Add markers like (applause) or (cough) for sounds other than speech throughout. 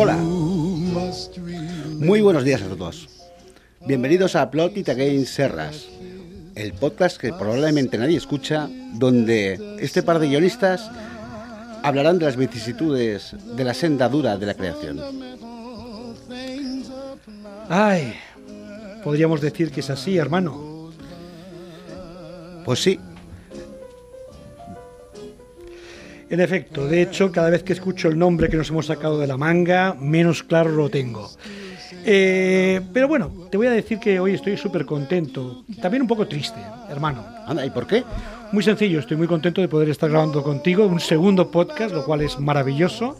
Hola, muy buenos días a todos. Bienvenidos a Plot It Again Serras, el podcast que probablemente nadie escucha, donde este par de guionistas hablarán de las vicisitudes de la senda dura de la creación. Ay, podríamos decir que es así, hermano. Pues sí, En efecto, de hecho, cada vez que escucho el nombre que nos hemos sacado de la manga, menos claro lo tengo. Eh, pero bueno, te voy a decir que hoy estoy súper contento, también un poco triste, hermano. anda, ¿y por qué? Muy sencillo, estoy muy contento de poder estar grabando contigo un segundo podcast, lo cual es maravilloso.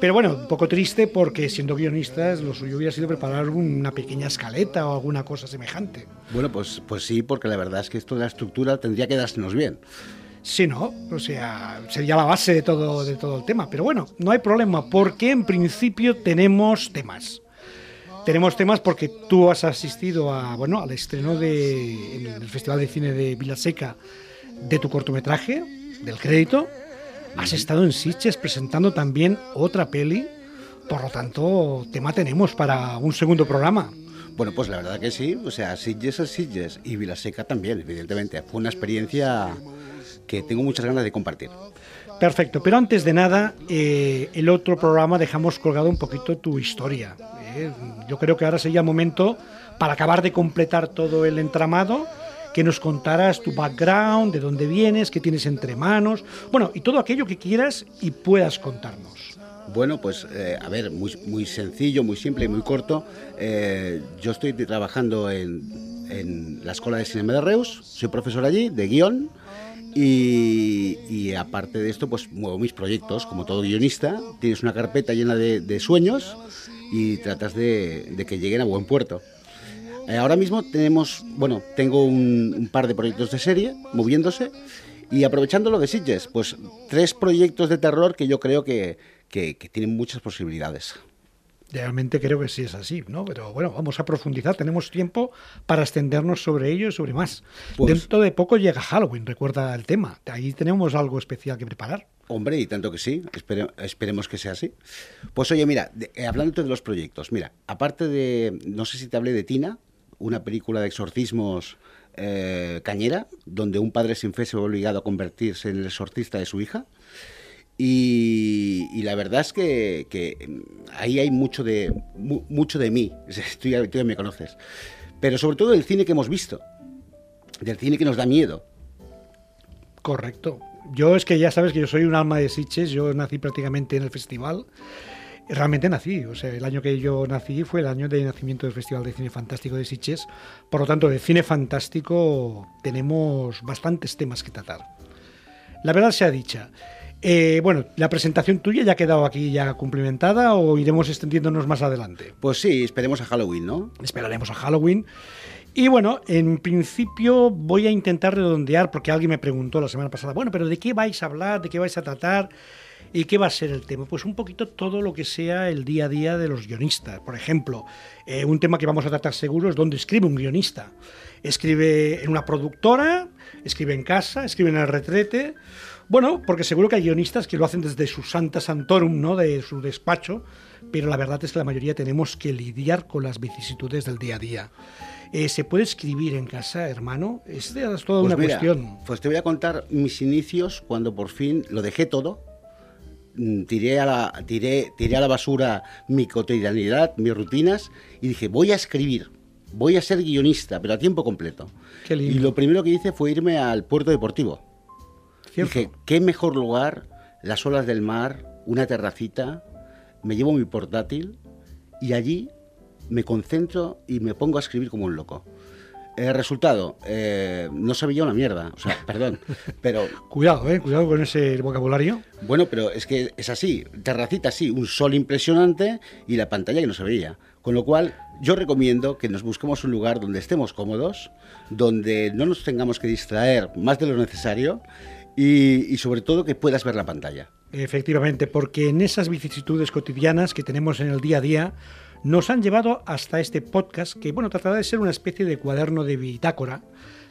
Pero bueno, un poco triste porque siendo guionistas lo suyo hubiera sido preparar una pequeña escaleta o alguna cosa semejante. Bueno, pues, pues sí, porque la verdad es que esto de la estructura tendría que dársenos bien. Sí, no, o sea, sería la base de todo, de todo el tema. Pero bueno, no hay problema, porque en principio tenemos temas. Tenemos temas porque tú has asistido a, bueno, al estreno de, en el Festival de Cine de Vilaseca de tu cortometraje, del crédito. Has estado en Sitges presentando también otra peli. Por lo tanto, tema tenemos para un segundo programa. Bueno, pues la verdad que sí, o sea, Sitges es Sitges y Vilaseca también, evidentemente. Fue una experiencia que tengo muchas ganas de compartir. Perfecto, pero antes de nada, eh, el otro programa dejamos colgado un poquito tu historia. ¿eh? Yo creo que ahora sería momento para acabar de completar todo el entramado, que nos contaras tu background, de dónde vienes, qué tienes entre manos, bueno, y todo aquello que quieras y puedas contarnos. Bueno, pues eh, a ver, muy, muy sencillo, muy simple y muy corto. Eh, yo estoy trabajando en, en la Escuela de Cinema de Reus, soy profesor allí de guion y, aparte de esto, pues muevo mis proyectos, como todo guionista, tienes una carpeta llena de, sueños y tratas de, que lleguen a buen puerto. Eh, ahora mismo tenemos, bueno, tengo un, par de proyectos de serie moviéndose y aprovechando lo de Sitges, pues tres proyectos de terror que yo creo que tienen muchas posibilidades. Realmente creo que sí es así, ¿no? Pero bueno, vamos a profundizar, tenemos tiempo para extendernos sobre ello y sobre más. Pues Dentro de poco llega Halloween, recuerda el tema. Ahí tenemos algo especial que preparar. Hombre, y tanto que sí, esperemos que sea así. Pues oye, mira, eh, hablando de los proyectos, mira, aparte de, no sé si te hablé de Tina, una película de exorcismos eh, cañera, donde un padre sin fe se ve obligado a convertirse en el exorcista de su hija. Y, la verdad es que, ahí hay mucho de, mucho de mí, (laughs) tú ya, me conoces, pero sobre todo del cine que hemos visto, del cine que nos da miedo. Correcto. Yo es que ya sabes que yo soy un alma de Sitges, yo nací prácticamente en el festival. Realmente nací, o sea, el año que yo nací fue el año de nacimiento del Festival de Cine Fantástico de Sitges. Por lo tanto, de cine fantástico tenemos bastantes temas que tratar. La verdad sea dicha, eh, bueno, ¿la presentación tuya ya ha quedado aquí ya cumplimentada o iremos extendiéndonos más adelante? Pues sí, esperemos a Halloween, ¿no? Esperaremos a Halloween. Y bueno, en principio voy a intentar redondear, porque alguien me preguntó la semana pasada, bueno, pero ¿de qué vais a hablar? ¿De qué vais a tratar? ¿Y qué va a ser el tema? Pues un poquito todo lo que sea el día a día de los guionistas. Por ejemplo, eh, un tema que vamos a tratar seguro es dónde escribe un guionista. Escribe en una productora, escribe en casa, escribe en el retrete bueno, porque seguro que hay guionistas que lo hacen desde su santa santorum, ¿no? De su despacho, pero la verdad es que la mayoría tenemos que lidiar con las vicisitudes del día a día. Eh, ¿Se puede escribir en casa, hermano? Es, es toda pues una cuestión. Pues te voy a contar mis inicios cuando por fin lo dejé todo. Mm, tiré a, la, tiré, tiré a la basura mi cotidianidad, mis rutinas y dije, voy a escribir, voy a ser guionista, pero a tiempo completo. Y lo primero que hice fue irme al puerto deportivo Dije, qué mejor lugar, las olas del mar, una terracita, me llevo mi portátil y allí me concentro y me pongo a escribir como un loco. El resultado, eh, no sabía una mierda, o sea, perdón, (laughs) pero Cuidado, eh, cuidado con ese vocabulario. bueno, pero es que es así, terracita sí, un sol impresionante y la pantalla que no se veía. Con lo cual, yo recomiendo que nos busquemos un lugar donde estemos cómodos, donde no nos tengamos que distraer más de lo necesario y, sobre todo que puedas ver la pantalla. Efectivamente, porque en esas vicisitudes cotidianas que tenemos en el día a día, nos han llevado hasta este podcast que, bueno, tratará de ser una especie de cuaderno de bitácora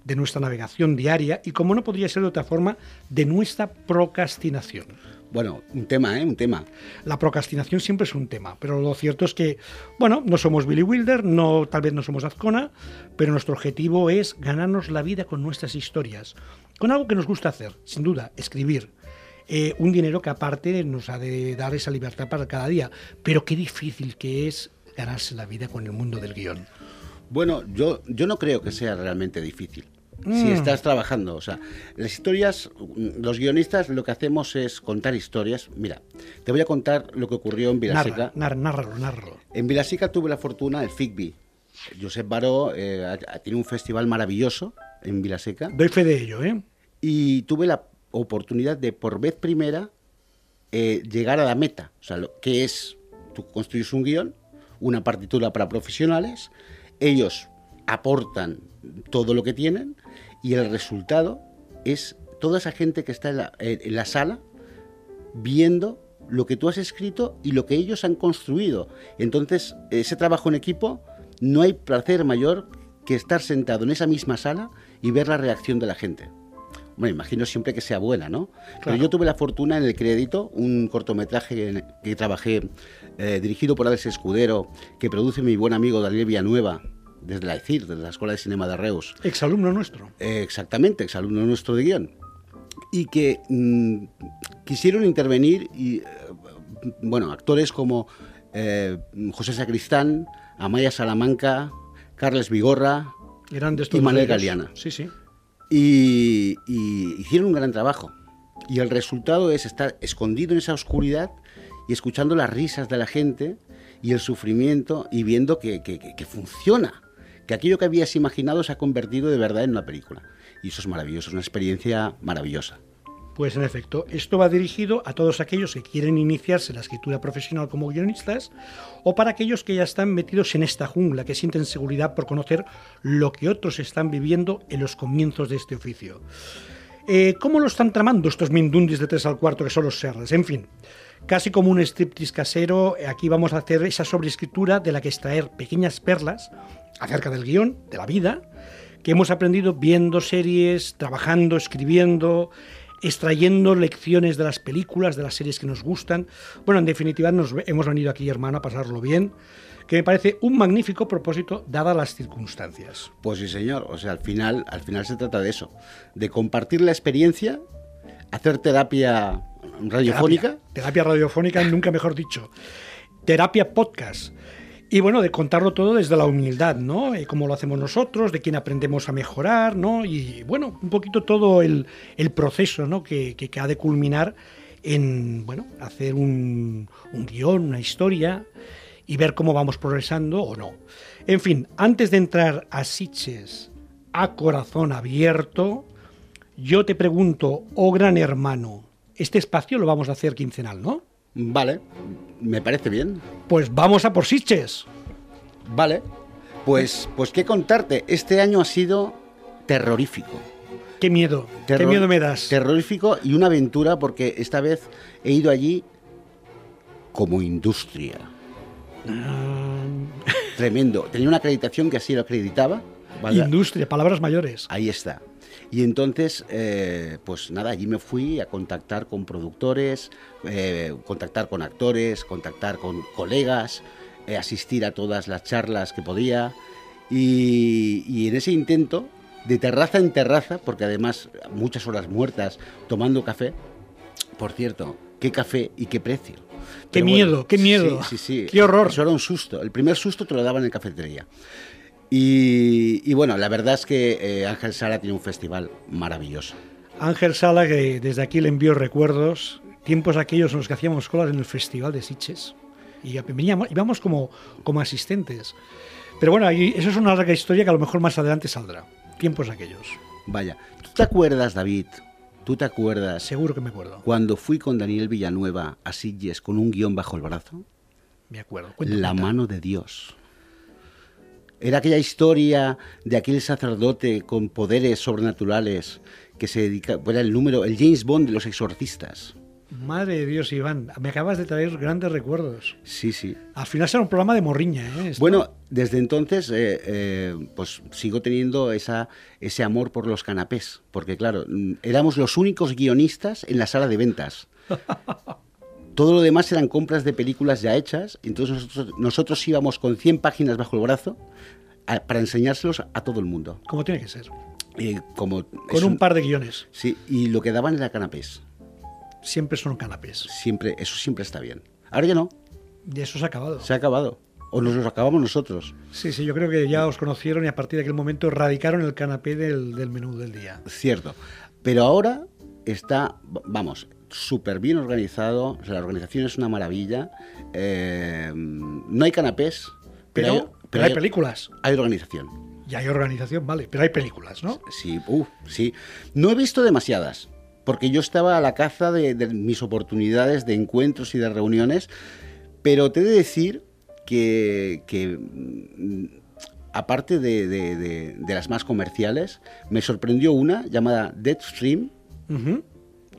de nuestra navegación diaria y, como no podría ser de otra forma, de nuestra procrastinación. Bueno, un tema, ¿eh? Un tema. La procrastinación siempre es un tema, pero lo cierto es que, bueno, no somos Billy Wilder, no, tal vez no somos Azcona, pero nuestro objetivo es ganarnos la vida con nuestras historias, con algo que nos gusta hacer, sin duda, escribir. Eh, un dinero que aparte nos ha de dar esa libertad para cada día, pero qué difícil que es ganarse la vida con el mundo del guion. Bueno, yo, yo no creo que sea realmente difícil. Si Mm. estás trabajando, o sea, las historias, los guionistas lo que hacemos es contar historias. Mira, te voy a contar lo que ocurrió en Vilasica. Narra, nar- nárralo, nárralo. En Vilasica tuve la fortuna, el FICBI. Josep Baró eh, tiene un festival maravilloso en Vilaseca Doy fe de ello, ¿eh? y tuve la oportunidad de por vez primera eh, llegar a la meta. O sea, lo que es, tú construyes un guion, una partitura para profesionales, ellos aportan todo lo que tienen y el resultado es toda esa gente que está en la, en- en la sala viendo lo que tú has escrito y lo que ellos han construido. Entonces, ese trabajo en equipo, no hay placer mayor que estar sentado en esa misma sala y ver la reacción de la gente. Bueno, imagino siempre que sea buena, ¿no? Pero yo tuve la fortuna en el crédito, un cortometraje que trabajé eh, dirigido por Alex Escudero, que produce mi buen amigo Daniel Villanueva, desde la ECIR, desde la Escuela de Cinema de Reus. Exalumno nuestro. Eh, exactamente, exalumno nuestro de guion. Y que mm, quisieron intervenir y, eh, bueno, actores como eh, José Sacristán, Amaya Salamanca, Carles Vigorra, Grandes Y Manuel. Galeana. Sí, sí. y, y hicieron un gran trabajo. Y el resultado es estar escondido en esa oscuridad y escuchando las risas de la gente y el sufrimiento y viendo que- que- que funciona, que aquello que habías imaginado se ha convertido de verdad en una película. Y eso es maravilloso, es una experiencia maravillosa. Pues en efecto, esto va dirigido a todos aquellos que quieren iniciarse la escritura profesional como guionistas o para aquellos que ya están metidos en esta jungla, que sienten seguridad por conocer lo que otros están viviendo en los comienzos de este oficio. Eh, ¿Cómo lo están tramando estos mindundis de 3 al cuarto que son los serras? En fin, casi como un striptease casero, eh, aquí vamos a hacer esa sobreescritura de la que extraer pequeñas perlas acerca del guion, de la vida, que hemos aprendido viendo series, trabajando, escribiendo, extrayendo lecciones de las películas, de las series que nos gustan. Bueno, en definitiva, nos hemos venido aquí, hermano, a pasarlo bien, que me parece un magnífico propósito dadas las circunstancias. Pues sí, señor. O sea, al final, al final se trata de eso, de compartir la experiencia, hacer terapia radiofónica. Terapia, terapia radiofónica, nunca mejor dicho. Terapia podcast. Y bueno, de contarlo todo desde la humildad, ¿no? Eh, cómo lo hacemos nosotros, de quién aprendemos a mejorar, ¿no? Y bueno, un poquito todo el, el proceso, ¿no? Que, que- que ha de culminar en, bueno, hacer un, un guion, una historia y ver cómo vamos progresando o no. En fin, antes de entrar a Sitches a corazón abierto, yo te pregunto, oh gran hermano, este espacio lo vamos a hacer quincenal, ¿no? Vale, me parece bien. Pues vamos a por Sitches. Vale. Pues, pues qué contarte. Este año ha sido terrorífico. Qué miedo, qué miedo me das. Terrorífico y una aventura porque esta vez he ido allí como industria. Ah, Tremendo. Tenía una acreditación que así lo acreditaba. ¿vale? industria, palabras mayores. Ahí está. Y entonces, eh, pues nada, allí me fui a contactar con productores, eh, contactar con actores, contactar con colegas, eh, asistir a todas las charlas que podía. Y, y en ese intento, de terraza en terraza, porque además muchas horas muertas tomando café, por cierto, qué café y qué precio. Qué miedo, qué miedo. Sí, sí, sí. Qué horror. Eso era un susto. El primer susto te lo daban en cafetería. Y, y bueno, la verdad es que eh, Ángel Sala tiene un festival maravilloso. Ángel Sala, que desde aquí le envío recuerdos, tiempos aquellos en los que hacíamos colas en el Festival de Sitges. Y veníamos, íbamos como, como asistentes. Pero bueno, ahí- eso es una larga historia que a lo mejor más adelante saldrá. Tiempos aquellos. Vaya. ¿Tú te acuerdas, David? ¿Tú te acuerdas Seguro que me acuerdo. cuando fui con Daniel Villanueva a Sitges con un guion bajo el brazo? Me acuerdo. La mano de Dios. Era aquella historia de aquel sacerdote con poderes sobrenaturales que se dedica, era el número, el James Bond de los exorcistas. Madre de Dios, Iván. Me acabas de traer grandes recuerdos. Sí, sí. Al final será un programa de morriña, ¿eh? Bueno, desde entonces, eh, eh, pues sigo teniendo esa, ese amor por los canapés, porque claro, mm, éramos los únicos guionistas en la sala de ventas. (laughs) Todo lo demás eran compras de películas ya hechas, entonces nosotros, nosotros íbamos con 100 páginas bajo el brazo a- para enseñárselos a todo el mundo. Como tiene que ser. Y como Con es un par de guiones. Sí, y lo que daban era canapés. Siempre son canapés. Siempre, eso siempre está bien. Ahora ya no, Y eso se ha acabado. se ha acabado. O nos los acabamos nosotros. Sí, sí, yo creo que ya os conocieron y a partir de aquel momento erradicaron el canapé del, del menú del día. Cierto. Pero ahora está, vamos, súper bien organizado. O sea, la organización es una maravilla. Eh, no hay canapés, Pero, hay, pero hay películas. hay organización. Y hay organización, vale. Pero hay películas, ¿no? Sí, uh, sí. No he visto demasiadas, porque yo estaba a la caza de, de mis oportunidades de encuentros y de reuniones, pero te he de decir que, que, mm, aparte de, de- de- de las más comerciales, me sorprendió una llamada Deadstream,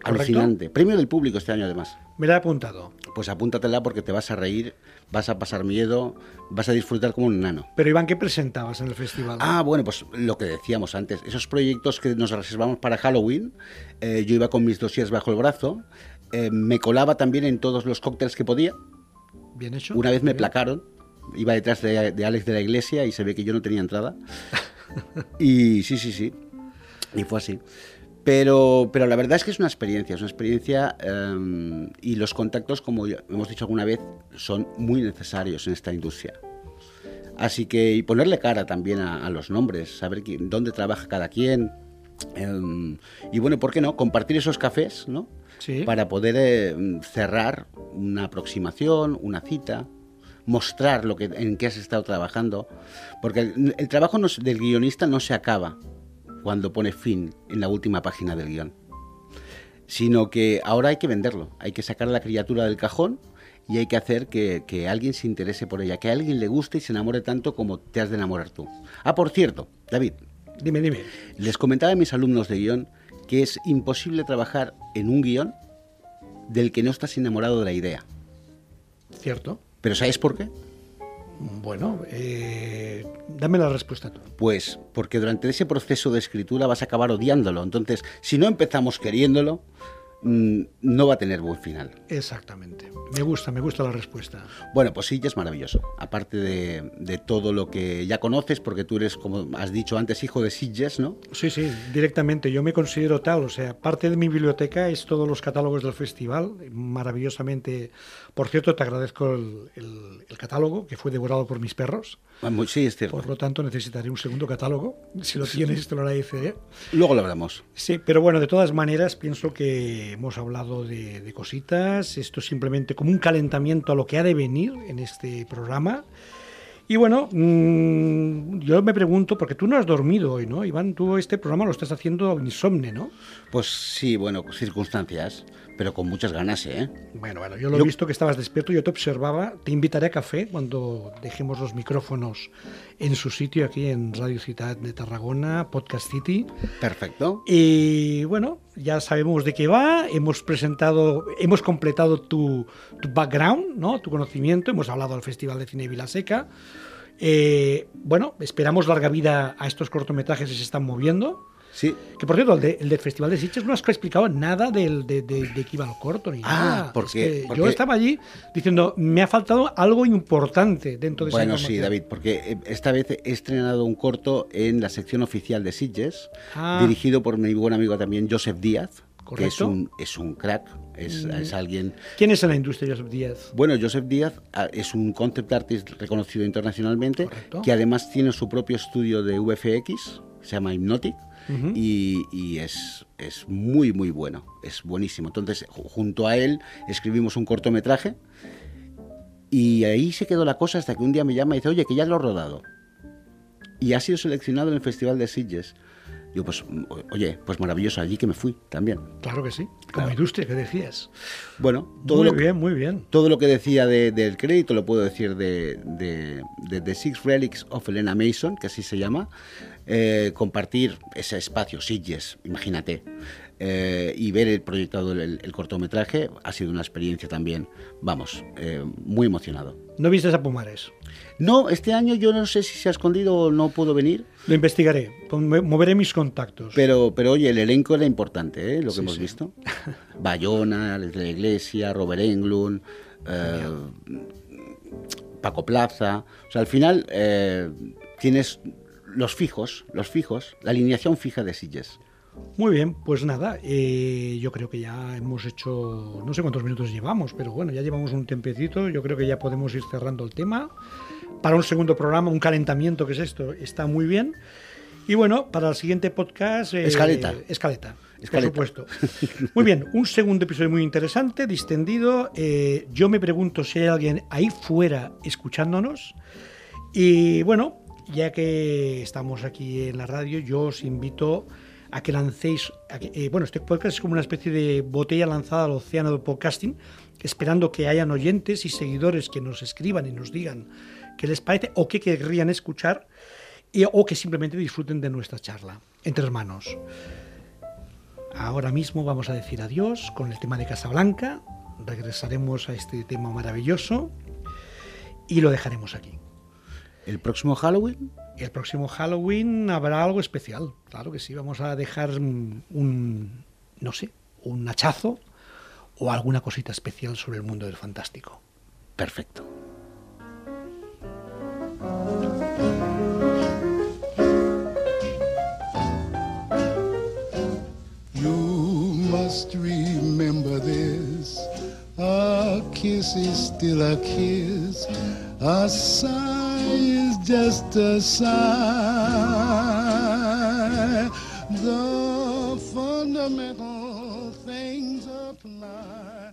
alucinante. Premio del público este año además. Me la he apuntado. Pues apúntatela porque te vas a reír, vas a pasar miedo, vas a disfrutar como un nano. Pero Iván, ¿qué presentabas en el festival? Ah, bueno, pues lo que decíamos antes, esos proyectos que nos reservamos para Halloween, eh, yo iba con mis dossiers bajo el brazo, eh, me colaba también en todos los cócteles que podía, Bien hecho. una vez me bien. placaron, iba detrás de, de Alex de la iglesia y se ve que yo no tenía entrada. (laughs) y sí, sí, sí, y fue así. Pero, pero la verdad es que es una experiencia, es una experiencia eh, y los contactos, como hemos dicho alguna vez, son muy necesarios en esta industria. Así que, y ponerle cara también a, a los nombres, saber quién- dónde trabaja cada quien. em, y bueno, ¿por qué no? Compartir esos cafés, ¿no? Sí. Para poder eh, cerrar una aproximación, una cita, mostrar lo que, en qué has estado trabajando. Porque el, el trabajo no del guionista no se acaba cuando pone fin en la última página del guion sino que ahora hay que venderlo, hay que sacar a la criatura del cajón y hay que hacer que, que alguien se interese por ella, que a alguien le guste y se enamore tanto como te has de enamorar tú. Ah, por cierto, David, Dime, dime. les comentaba a mis alumnos de guion que es imposible trabajar en un guion del que no estás enamorado de la idea. ¿Cierto? ¿Pero sabes por qué? Bueno, eh, dame la respuesta tú. Pues porque durante ese proceso de escritura vas a acabar odiándolo. Entonces, si no empezamos queriéndolo, no va a tener buen final. Exactamente. Me gusta, me gusta la respuesta. Bueno, pues Sitges es maravilloso. Aparte de, de todo lo que ya conoces, porque tú eres, como has dicho antes, hijo de Sitges, ¿no? Sí, sí, directamente. Yo me considero tal. O sea, parte de mi biblioteca es todos los catálogos del festival. Maravillosamente. Por cierto, te agradezco el, el- el catálogo que fue devorado por mis perros. Ah, Sí, es cierto. Por lo tanto, necesitaré un segundo catálogo. Si lo tienes, te lo agradeceré. Luego lo hablamos. Sí, pero bueno, de todas maneras, pienso que hemos hablado de, cositas. Esto es simplemente como un calentamiento a lo que ha de venir en este programa. Y bueno, mm, yo me pregunto, porque tú no has dormido hoy, ¿no? Iván, tú este programa lo estás haciendo insomne, ¿no? Pues sí, bueno, circunstancias, pero con muchas ganas, ¿eh? Bueno, bueno, yo lo he visto que estabas despierto, yo te observaba. Te invitaré a café cuando dejemos los micrófonos en su sitio aquí en Radio Ciudad de Tarragona, Podcast City. Perfecto. Y bueno, ya sabemos de qué va, hemos presentado, hemos completado tu, tu background, ¿no? tu conocimiento, hemos hablado del Festival de Cine Vilaseca. Eh, bueno, esperamos larga vida a estos cortometrajes que se están moviendo. Sí. Que por cierto, el, de- el del Festival de Sitges no has explicado nada del, de, de, de qué iba el corto ni Ah, nada. porque- Es que porque- Yo estaba allí diciendo, me ha faltado algo importante dentro de esa Bueno, sí, información". David, porque eh, esta vez he estrenado un corto en la sección oficial de Sitges, Ah. dirigido por mi buen amigo también Joseph Díaz, que es Correcto. Mm. un, es un crack, es, es alguien ¿Quién es en la industria, Joseph Díaz? Bueno, Joseph Díaz ah, es un concept artist reconocido internacionalmente, Correcto. que además tiene su propio estudio de VFX, se llama Hypnotic, Y, es, es muy, muy bueno, es buenísimo. Entonces, ju- junto a él escribimos un cortometraje y ahí se quedó la cosa hasta que un día me llama y dice, oye, que ya lo he rodado. y ha sido seleccionado en el Festival de Sitges. Yo, pues, oye, pues maravilloso, allí que me fui también. Claro que sí, como industria que decías. Bueno, todo muy lo, bien, muy bien. todo lo que decía de- del crédito lo puedo decir de, de, de The Six Relics of Elena Mason, que así se llama. Eh, compartir ese espacio, Sitges, imagínate, eh, y ver el proyectado el, el cortometraje ha sido una experiencia también, vamos, eh, muy emocionado. ¿No viste a Pumares? No, este año yo no sé si se ha escondido o no puedo venir, Lo investigaré, moveré mis contactos. pero, pero oye, el elenco era importante, ¿eh? lo que Sí, hemos sí. visto. Bayona, de la Iglesia, Robert Englund, eh, Paco Plaza. O sea, al final tienes los fijos, los fijos, la alineación fija de Sitges. Muy bien, pues nada, eh, yo creo que ya hemos hecho, no sé cuántos minutos llevamos, pero bueno, ya llevamos un tempecito, yo creo que ya podemos ir cerrando el tema. Para un segundo programa, un calentamiento, que es esto, está muy bien. Y bueno, para el siguiente podcast... eh, Escaleta. Escaleta. Escaleta. Por supuesto. Muy bien, un segundo episodio muy interesante, distendido. Eh, yo me pregunto si hay alguien ahí fuera escuchándonos. Y bueno, ya que estamos aquí en la radio, yo os invito a que lancéis. a que- eh, bueno, este podcast es como una especie de botella lanzada al océano del podcasting, esperando que hayan oyentes y seguidores que nos escriban y nos digan qué les parece o qué querrían escuchar y- o que simplemente disfruten de nuestra charla entre hermanos. Ahora mismo vamos a decir adiós con el tema de Casablanca. Regresaremos a este tema maravilloso y lo dejaremos aquí. El próximo Halloween, El próximo Halloween habrá algo especial. Claro que sí, vamos a dejar mm, un, no sé, un hachazo o alguna cosita especial sobre el mundo del fantástico. perfecto. You must remember this. A kiss is still a kiss. A sigh is just a sigh. The fundamental things apply.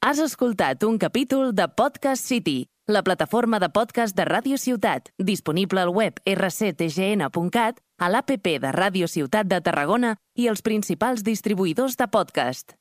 Has escoltat un capítol de Podcast City, la plataforma de podcast de Ràdio Ciutat, disponible al web rctgn.cat, a l'APP de Ràdio Ciutat de Tarragona i els principals distribuïdors de podcast.